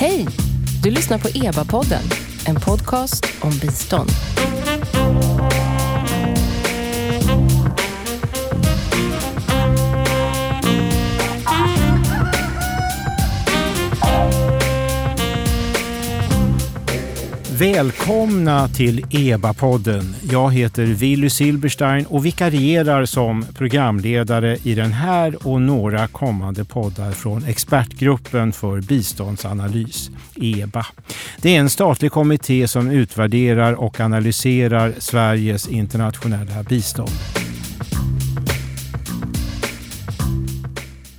Hej! Du lyssnar på EBA-podden, en podcast om bistånd. Välkomna till EBA-podden. Jag heter Willy Silberstein och vikarierar som programledare i den här och några kommande poddar från Expertgruppen för biståndsanalys, EBA. Det är en statlig kommitté som utvärderar och analyserar Sveriges internationella bistånd.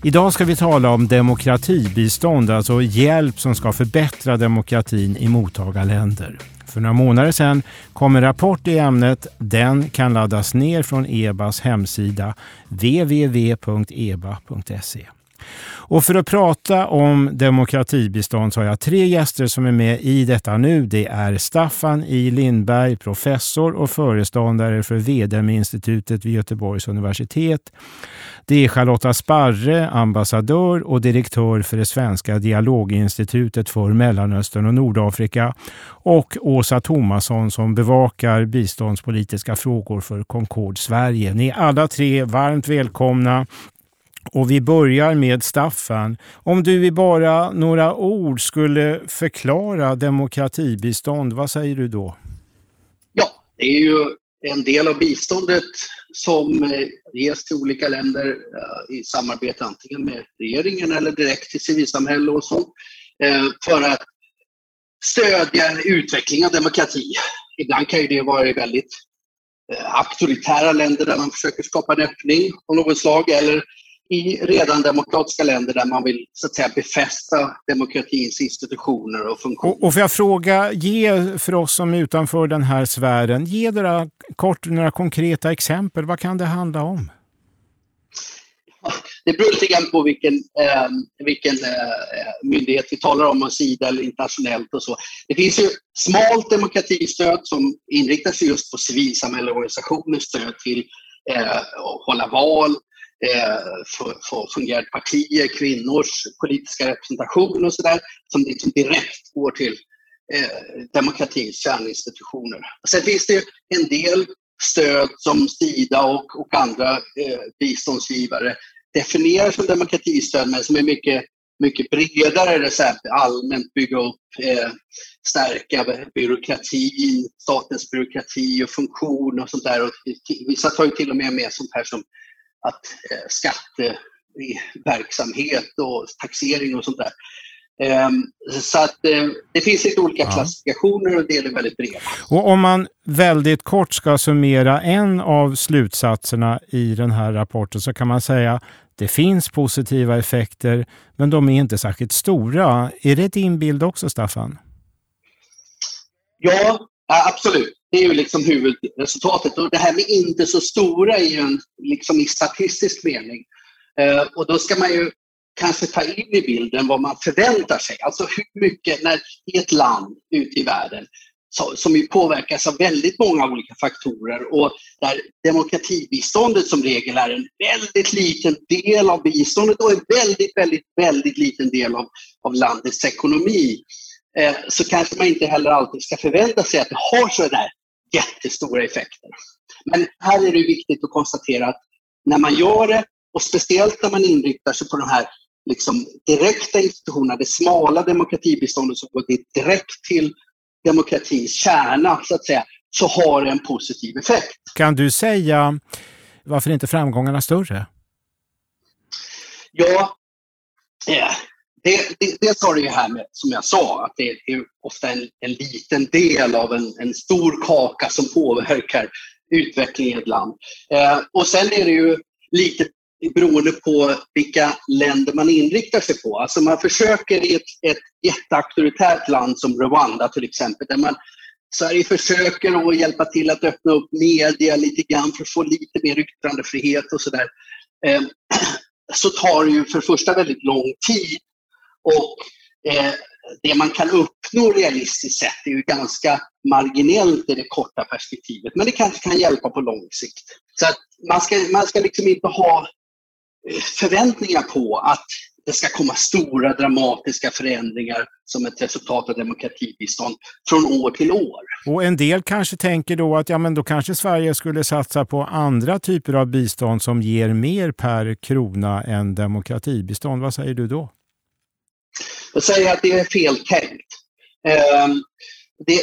Idag ska vi tala om demokratibistånd, alltså hjälp som ska förbättra demokratin i mottagarländer. För några månader sedan kom en rapport i ämnet. Den kan laddas ner från EBAs hemsida www.eba.se. Och för att prata om demokratibistånd så har jag tre gäster som är med i detta nu. Det är Staffan I Lindberg, professor och föreståndare för VDM-institutet vid Göteborgs universitet. Det är Charlotta Sparre, ambassadör och direktör för det svenska dialoginstitutet för Mellanöstern och Nordafrika och Åsa Tomasson som bevakar biståndspolitiska frågor för Concord Sverige. Ni är alla tre varmt välkomna och vi börjar med Staffan. Om du i bara några ord skulle förklara demokratibistånd, vad säger du då? Ja, det är ju en del av biståndet som eh, ges till olika länder eh, i samarbete antingen med regeringen eller direkt till civilsamhälle och så eh, för att stödja utveckling av demokrati. Ibland kan ju det vara i väldigt auktoritära länder där man försöker skapa en öppning av något slag eller i redan demokratiska länder där man vill så att säga befästa demokratins institutioner och funktioner. Och, och får jag fråga, ge för oss som är utanför den här sfären, ge några, kort några konkreta exempel. Vad kan det handla om? Det beror lite grann på vilken, eh, vilken eh, myndighet vi talar om, Sida eller internationellt och så. Det finns ju smalt demokratistöd som inriktar sig just på civilsamhällesorganisationers stöd till eh, att hålla val, Eh, för, för fungerande partier, kvinnors politiska representation och sådär, som liksom direkt går till eh, demokratins kärninstitutioner. Sen finns det en del stöd som Sida och, och andra eh, biståndsgivare definierar som demokratistöd, men som är mycket, mycket bredare. Det så allmänt bygga upp, eh, stärka byråkratin, statens byråkrati och funktion och sånt där. Och vissa tar ju till och med med sånt här som att eh, skatteverksamhet och taxering och sånt där. Ehm, så att eh, det finns lite olika ja. klassifikationer och det är väldigt breda. Och om man väldigt kort ska summera en av slutsatserna i den här rapporten så kan man säga att det finns positiva effekter men de är inte särskilt stora. Är det din bild också Staffan? Ja, absolut. Det är ju liksom huvudresultatet. Och det här med inte så stora är ju en, liksom i statistisk mening. Eh, och då ska man ju kanske ta in i bilden vad man förväntar sig. Alltså hur mycket, när i ett land ute i världen så, som ju påverkas av väldigt många olika faktorer och där demokratibiståndet som regel är en väldigt liten del av biståndet och en väldigt, väldigt, väldigt liten del av, av landets ekonomi eh, så kanske man inte heller alltid ska förvänta sig att det har sådär jättestora effekter. Men här är det viktigt att konstatera att när man gör det, och speciellt när man inriktar sig på de här liksom, direkta institutionerna, det smala demokratibiståndet som går direkt till demokratins kärna, så att säga, så har det en positiv effekt. Kan du säga varför inte framgångarna större? Ja, eh, det, det, dels har det ju här med, som jag sa, att det är ofta en, en liten del av en, en, stor kaka som påverkar utvecklingen i ett land. Eh, och sen är det ju lite beroende på vilka länder man inriktar sig på. Alltså man försöker i ett, ett jätteauktoritärt land som Rwanda till exempel, där man Sverige försöker att hjälpa till att öppna upp media lite grann för att få lite mer yttrandefrihet och sådär. Eh, så tar det ju för det första väldigt lång tid och eh, det man kan uppnå realistiskt sett är ju ganska marginellt i det korta perspektivet, men det kanske kan hjälpa på lång sikt. Så att man ska, man ska liksom inte ha eh, förväntningar på att det ska komma stora dramatiska förändringar som ett resultat av demokratibistånd från år till år. Och en del kanske tänker då att ja, men då kanske Sverige skulle satsa på andra typer av bistånd som ger mer per krona än demokratibistånd. Vad säger du då? Jag säger att det är fel tänkt. Ehm,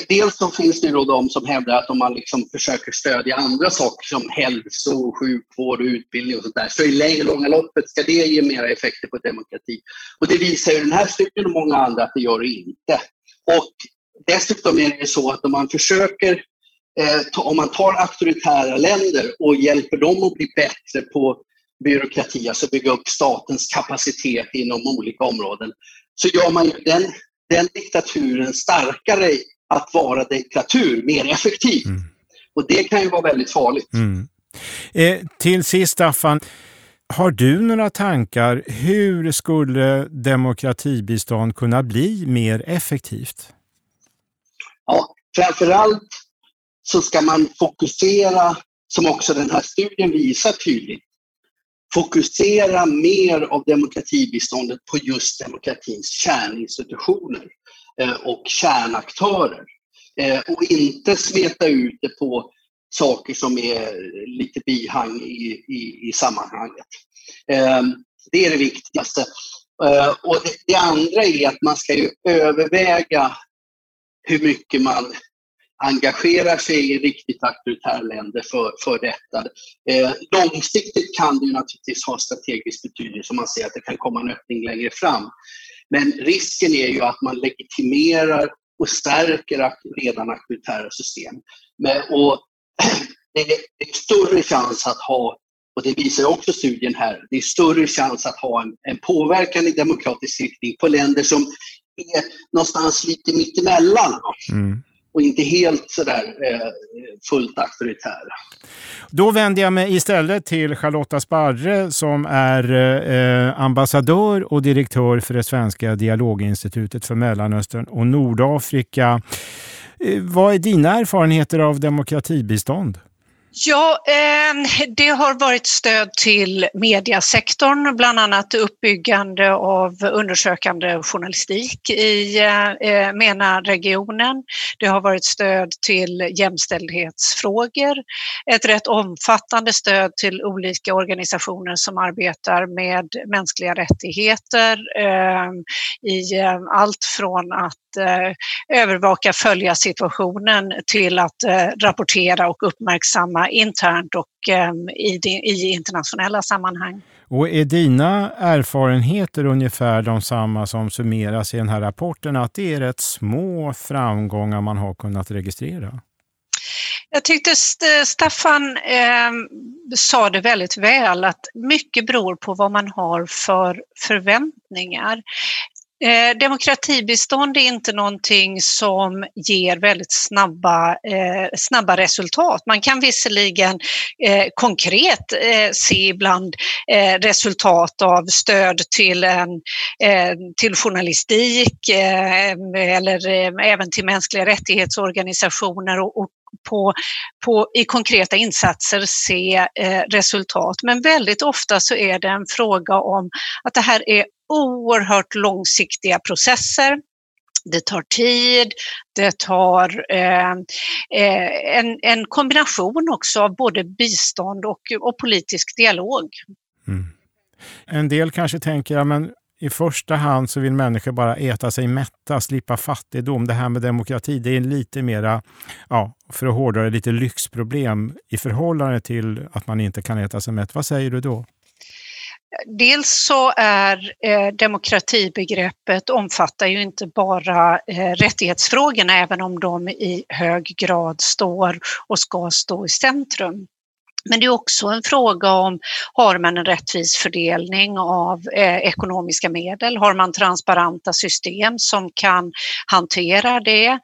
dels så finns det då de som hävdar att om man liksom försöker stödja andra saker som hälso, sjukvård och utbildning och sånt där, så i längre långa loppet ska det ge mera effekter på demokrati. Och det visar ju den här studien och många andra att det gör det inte. Och dessutom är det så att om man försöker, eh, om man tar auktoritära länder och hjälper dem att bli bättre på byråkrati, alltså bygga upp statens kapacitet inom olika områden, så gör man ju den, den diktaturen starkare att vara diktatur mer effektiv. Mm. Och det kan ju vara väldigt farligt. Mm. Eh, till sist Staffan, har du några tankar? Hur skulle demokratibistånd kunna bli mer effektivt? Ja, framförallt så ska man fokusera, som också den här studien visar tydligt, fokusera mer av demokratibiståndet på just demokratins kärninstitutioner. Eh, och kärnaktörer. Eh, och inte smeta ut det på saker som är lite bihang i, i, i sammanhanget. Eh, det är det viktigaste. Och det, det, andra är att man ska ju överväga hur mycket man engagerar sig i riktigt auktoritära länder för, för detta. Eh, långsiktigt kan det ju naturligtvis ha strategisk betydelse om man ser att det kan komma en öppning längre fram. Men risken är ju att man legitimerar och stärker redan auktoritära system. Men, och det är större chans att ha, och det visar också studien här, det är större chans att ha en, en påverkan i demokratisk riktning på länder som är någonstans lite mittemellan. Mm och inte helt sådär eh, fullt auktoritära. Då vänder jag mig istället till Charlotta Sparre som är eh, ambassadör och direktör för det svenska dialoginstitutet för Mellanöstern och Nordafrika. Eh, vad är dina erfarenheter av demokratibistånd? Ja, eh, det har varit stöd till mediasektorn, bland annat uppbyggande av undersökande journalistik i eh, eh, MENA-regionen. Det har varit stöd till jämställdhetsfrågor, ett rätt omfattande stöd till olika organisationer som arbetar med mänskliga rättigheter ehm, eh, i allt från att eh, övervaka, följa situationen till att eh, rapportera och uppmärksamma internt och eh, i, i internationella sammanhang. Och är dina erfarenheter ungefär de samma som summeras i den här rapporten, att det är rätt små framgångar man har kunnat registrera? Jag tyckte Staffan eh, sa det väldigt väl att mycket beror på vad man har för förväntningar. Eh, demokratibistånd är inte någonting som ger väldigt snabba, eh, snabba resultat. Man kan visserligen eh, konkret eh, se ibland eh, resultat av stöd till, en, eh, till journalistik eh, eller eh, även till mänskliga rättighetsorganisationer och, och på, på, i konkreta insatser se eh, resultat. Men väldigt ofta så är det en fråga om att det här är oerhört långsiktiga processer. Det tar tid, det tar eh, eh, en, en kombination också av både bistånd och, och politisk dialog. Mm. En del kanske tänker, ja, men i första hand så vill människor bara äta sig mätta, slippa fattigdom. Det här med demokrati, det är lite mera, ja, för att hårdra det, lite lyxproblem i förhållande till att man inte kan äta sig mätt. Vad säger du då? Dels så är eh, demokratibegreppet omfattar ju inte bara eh, rättighetsfrågorna även om de i hög grad står och ska stå i centrum. Men det är också en fråga om, har man en rättvis fördelning av eh, ekonomiska medel? Har man transparenta system som kan hantera det?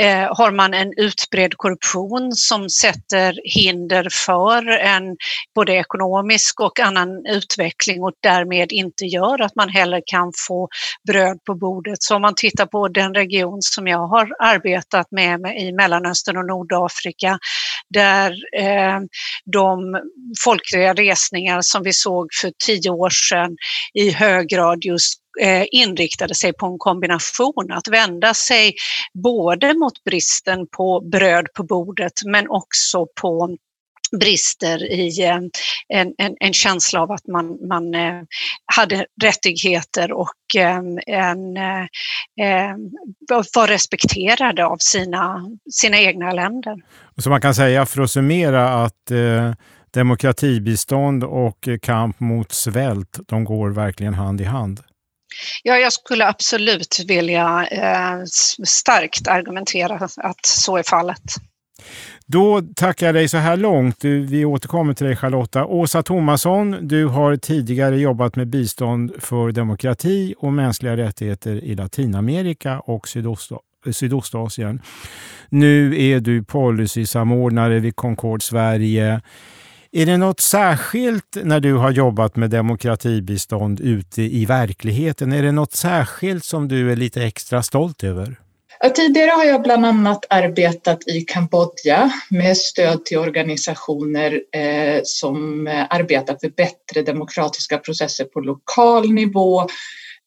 Eh, har man en utbredd korruption som sätter hinder för en både ekonomisk och annan utveckling och därmed inte gör att man heller kan få bröd på bordet? Så om man tittar på den region som jag har arbetat med i Mellanöstern och Nordafrika där eh, de folkliga resningar som vi såg för tio år sedan i hög grad just eh, inriktade sig på en kombination, att vända sig både mot bristen på bröd på bordet men också på brister i eh, en, en, en, känsla av att man, man eh, hade rättigheter och en, var respekterade av sina, sina egna länder. Så man kan säga för att summera att eh, demokratibistånd och kamp mot svält, de går verkligen hand i hand? Ja, jag skulle absolut vilja eh, starkt argumentera att så är fallet. Då tackar jag dig så här långt. Vi återkommer till dig Charlotta. Åsa Tomasson, du har tidigare jobbat med bistånd för demokrati och mänskliga rättigheter i Latinamerika och Sydostasien. Nu är du policysamordnare vid Concord Sverige. Är det något särskilt när du har jobbat med demokratibistånd ute i verkligheten? Är det något särskilt som du är lite extra stolt över? Tidigare har jag bland annat arbetat i Kambodja med stöd till organisationer eh, som eh, arbetar för bättre demokratiska processer på lokal nivå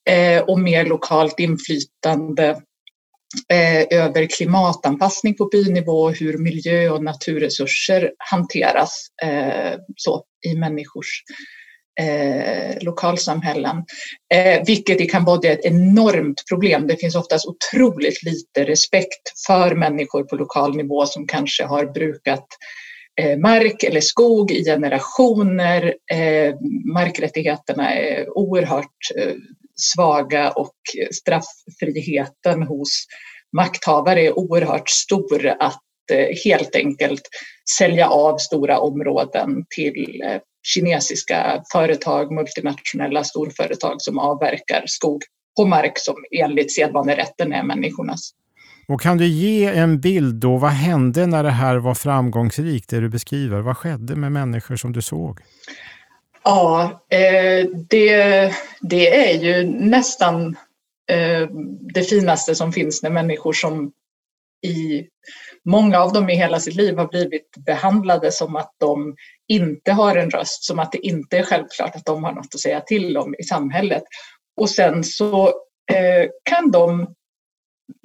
eh, och mer lokalt inflytande över klimatanpassning på bynivå och hur miljö och naturresurser hanteras så, i människors eh, lokalsamhällen. Eh, vilket i Kambodja är ett enormt problem. Det finns oftast otroligt lite respekt för människor på lokal nivå som kanske har brukat eh, mark eller skog i generationer. Eh, markrättigheterna är oerhört eh, svaga och strafffriheten hos makthavare är oerhört stor att eh, helt enkelt sälja av stora områden till eh, kinesiska företag, multinationella storföretag som avverkar skog på mark som enligt sedvanerätten är människornas. Och kan du ge en bild då, vad hände när det här var framgångsrikt, det du beskriver? Vad skedde med människor som du såg? Ja, eh, det, det är ju nästan eh, det finaste som finns när människor som i många av dem i hela sitt liv har blivit behandlade som att de inte har en röst, som att det inte är självklart att de har något att säga till om i samhället. Och sen så eh, kan de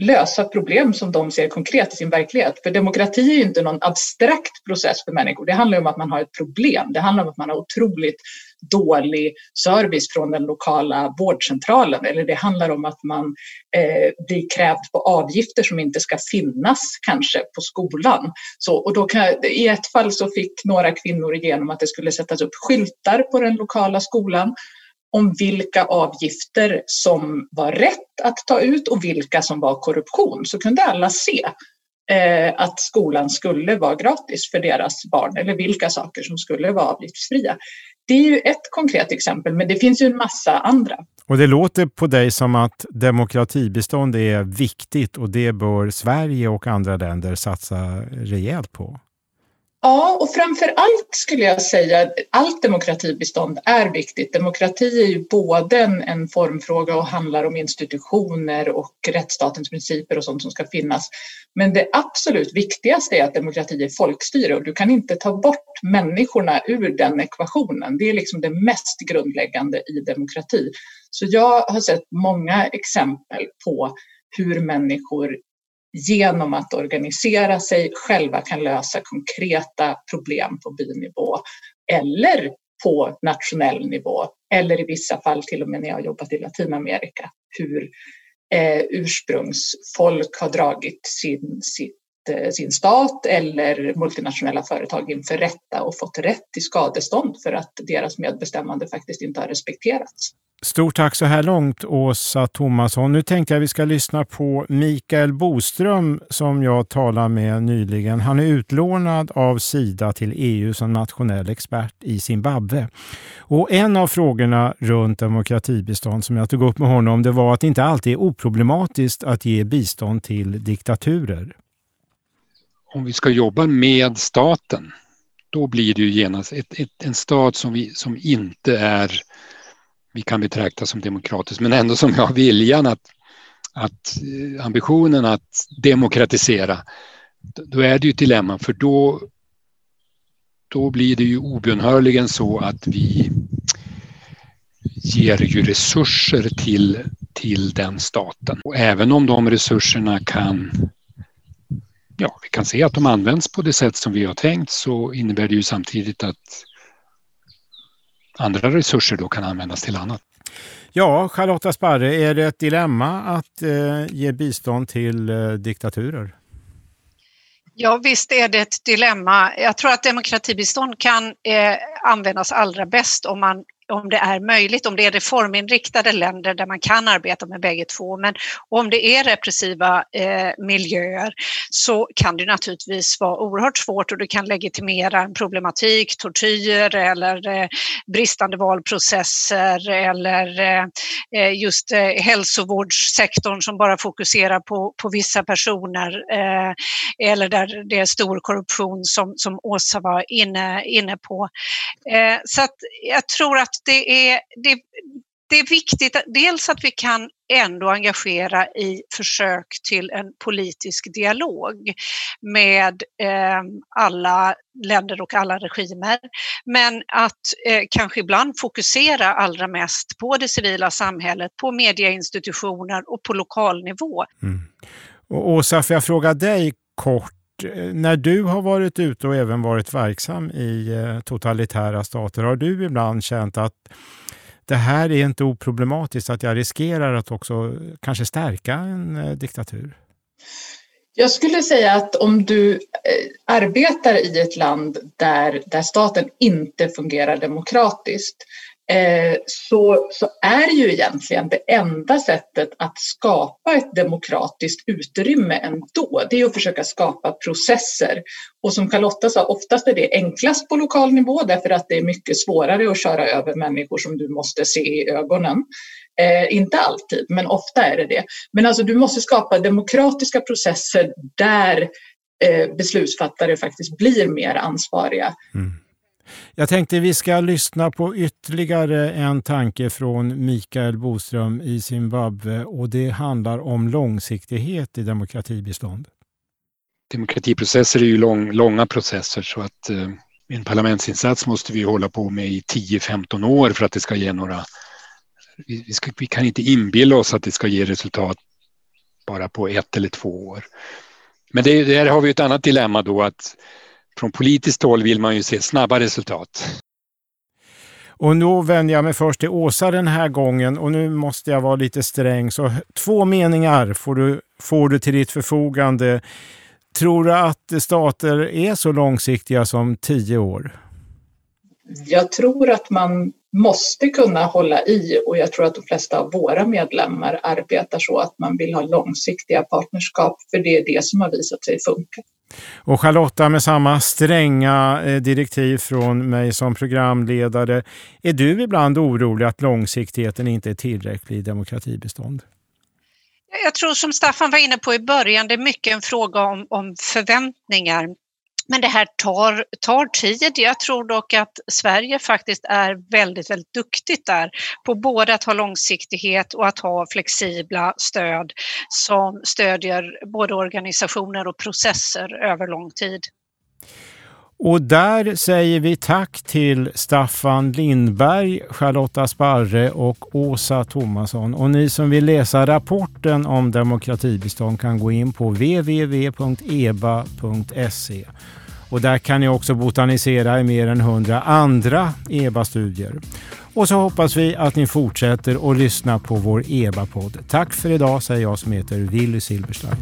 lösa problem som de ser konkret i sin verklighet. För demokrati är ju inte någon abstrakt process för människor. Det handlar om att man har ett problem. Det handlar om att man har otroligt dålig service från den lokala vårdcentralen. Eller det handlar om att man eh, blir krävd på avgifter som inte ska finnas kanske på skolan. Så, och då kan, I ett fall så fick några kvinnor igenom att det skulle sättas upp skyltar på den lokala skolan om vilka avgifter som var rätt att ta ut och vilka som var korruption så kunde alla se eh, att skolan skulle vara gratis för deras barn eller vilka saker som skulle vara avgiftsfria. Det är ju ett konkret exempel, men det finns ju en massa andra. Och det låter på dig som att demokratibistånd är viktigt och det bör Sverige och andra länder satsa rejält på. Ja, och framför allt skulle jag säga att allt demokratibistånd är viktigt. Demokrati är ju både en, en, formfråga och handlar om institutioner och rättsstatens principer och sånt som ska finnas. Men det absolut viktigaste är att demokrati är folkstyre och du kan inte ta bort människorna ur den ekvationen. Det är liksom det mest grundläggande i demokrati. Så jag har sett många exempel på hur människor genom att organisera sig själva kan lösa konkreta problem på bynivå eller på nationell nivå. Eller i vissa fall till och med när jag har jobbat i Latinamerika hur eh, ursprungsfolk har dragit sin, sitt, Eh, sin stat eller multinationella företag inför rätta och fått rätt till skadestånd för att deras medbestämmande faktiskt inte har respekterats. Stort tack så här långt Åsa Tomasson. Nu tänkte jag att vi ska lyssna på Mikael Boström som jag talade med nyligen. Han är utlånad av Sida till EU som nationell expert i Zimbabwe. Och en av frågorna runt demokratibistånd som jag tog upp med honom det var att det inte alltid är oproblematiskt att ge bistånd till diktaturer. Om vi ska jobba med staten, då blir det ju genast ett, ett, en stat som, vi, som inte är vi kan betrakta som demokratisk, men ändå som har viljan att, att eh, ambitionen att demokratisera, då är det ju ett dilemma för då, då blir det ju obönhörligen så att vi ger ju resurser till, till den staten. Och även om de resurserna kan ja, vi kan se att de används på det sätt som vi har tänkt så innebär det ju samtidigt att andra resurser då kan användas till annat. Ja, Charlotta Sparre, är det ett dilemma att eh, ge bistånd till eh, diktaturer? Ja, visst är det ett dilemma. Jag tror att demokratibistånd kan eh, användas allra bäst om man om det är möjligt, om det är reforminriktade länder där man kan arbeta med bägge två. Men om det är repressiva eh, miljöer så kan det naturligtvis vara oerhört svårt och det kan legitimera en problematik, tortyr eller eh, bristande valprocesser eller eh, eh just eh, hälsovårdssektorn som bara fokuserar på, på vissa personer eh, eller där det är stor korruption som, som Åsa var inne, inne på. Eh, så att jag tror att det är, det, det är viktigt dels att vi kan ändå engagera i försök till en politisk dialog med eh, alla länder och alla regimer. Men att eh, kanske ibland fokusera allra mest på det civila samhället, på medieinstitutioner och på lokal nivå. Mm. Och Åsa, får jag fråga dig kort Eh, när du har varit ute och även varit verksam i eh, totalitära stater, har du ibland känt att det här är inte oproblematiskt, att jag riskerar att också kanske stärka en eh, diktatur? Jag skulle säga att om du arbetar i ett land där, där staten inte fungerar demokratiskt Eh, så, så är ju egentligen det enda sättet att skapa ett demokratiskt utrymme ändå, det är att försöka skapa processer. Och som Carlotta sa, oftast är det enklast på lokal nivå därför att det är mycket svårare att köra över människor som du måste se i ögonen. Eh, inte alltid, men ofta är det det. Men alltså du måste skapa demokratiska processer där eh, beslutsfattare faktiskt blir mer ansvariga. Mm. Jag tänkte vi ska lyssna på ytterligare en tanke från Mikael Boström i Zimbabwe och det handlar om långsiktighet i demokratibistånd. Demokratiprocesser är ju lång, långa processer så att eh, en parlamentsinsats måste vi hålla på med i 10-15 år för att det ska ge några... Vi, vi, ska, vi kan inte inbilla oss att det ska ge resultat bara på ett eller två år. Men det, där har vi ett annat dilemma då att från politiskt håll vill man ju se snabba resultat. Och nu vänder jag mig först till Åsa den här gången och nu måste jag vara lite sträng. Så två meningar får du, får du till ditt förfogande. Tror du att stater är så långsiktiga som tio år? Jag tror att man måste kunna hålla i och jag tror att de flesta av våra medlemmar arbetar så att man vill ha långsiktiga partnerskap för det är det som har visat sig funka. Och Charlotta, med samma stränga eh, direktiv från mig som programledare, är du ibland orolig att långsiktigheten inte är tillräcklig i demokratibestånd? Jag tror som Staffan var inne på i början, det är mycket en fråga om, om förväntningar. Men det här tar, tar tid. Jag tror dock att Sverige faktiskt är väldigt, väldigt duktigt där på både att ha långsiktighet och att ha flexibla stöd som stödjer både organisationer och processer över lång tid. Och där säger vi tack till Staffan Lindberg, Charlotta Sparre och Åsa Thomasson. Och ni som vill läsa rapporten om demokratibistånd kan gå in på www.eba.se. Och där kan ni också botanisera i mer än 100 andra EBA-studier. Och så hoppas vi att ni fortsätter att lyssna på vår EBA-podd. Tack för idag säger jag som heter Willy Silberstein.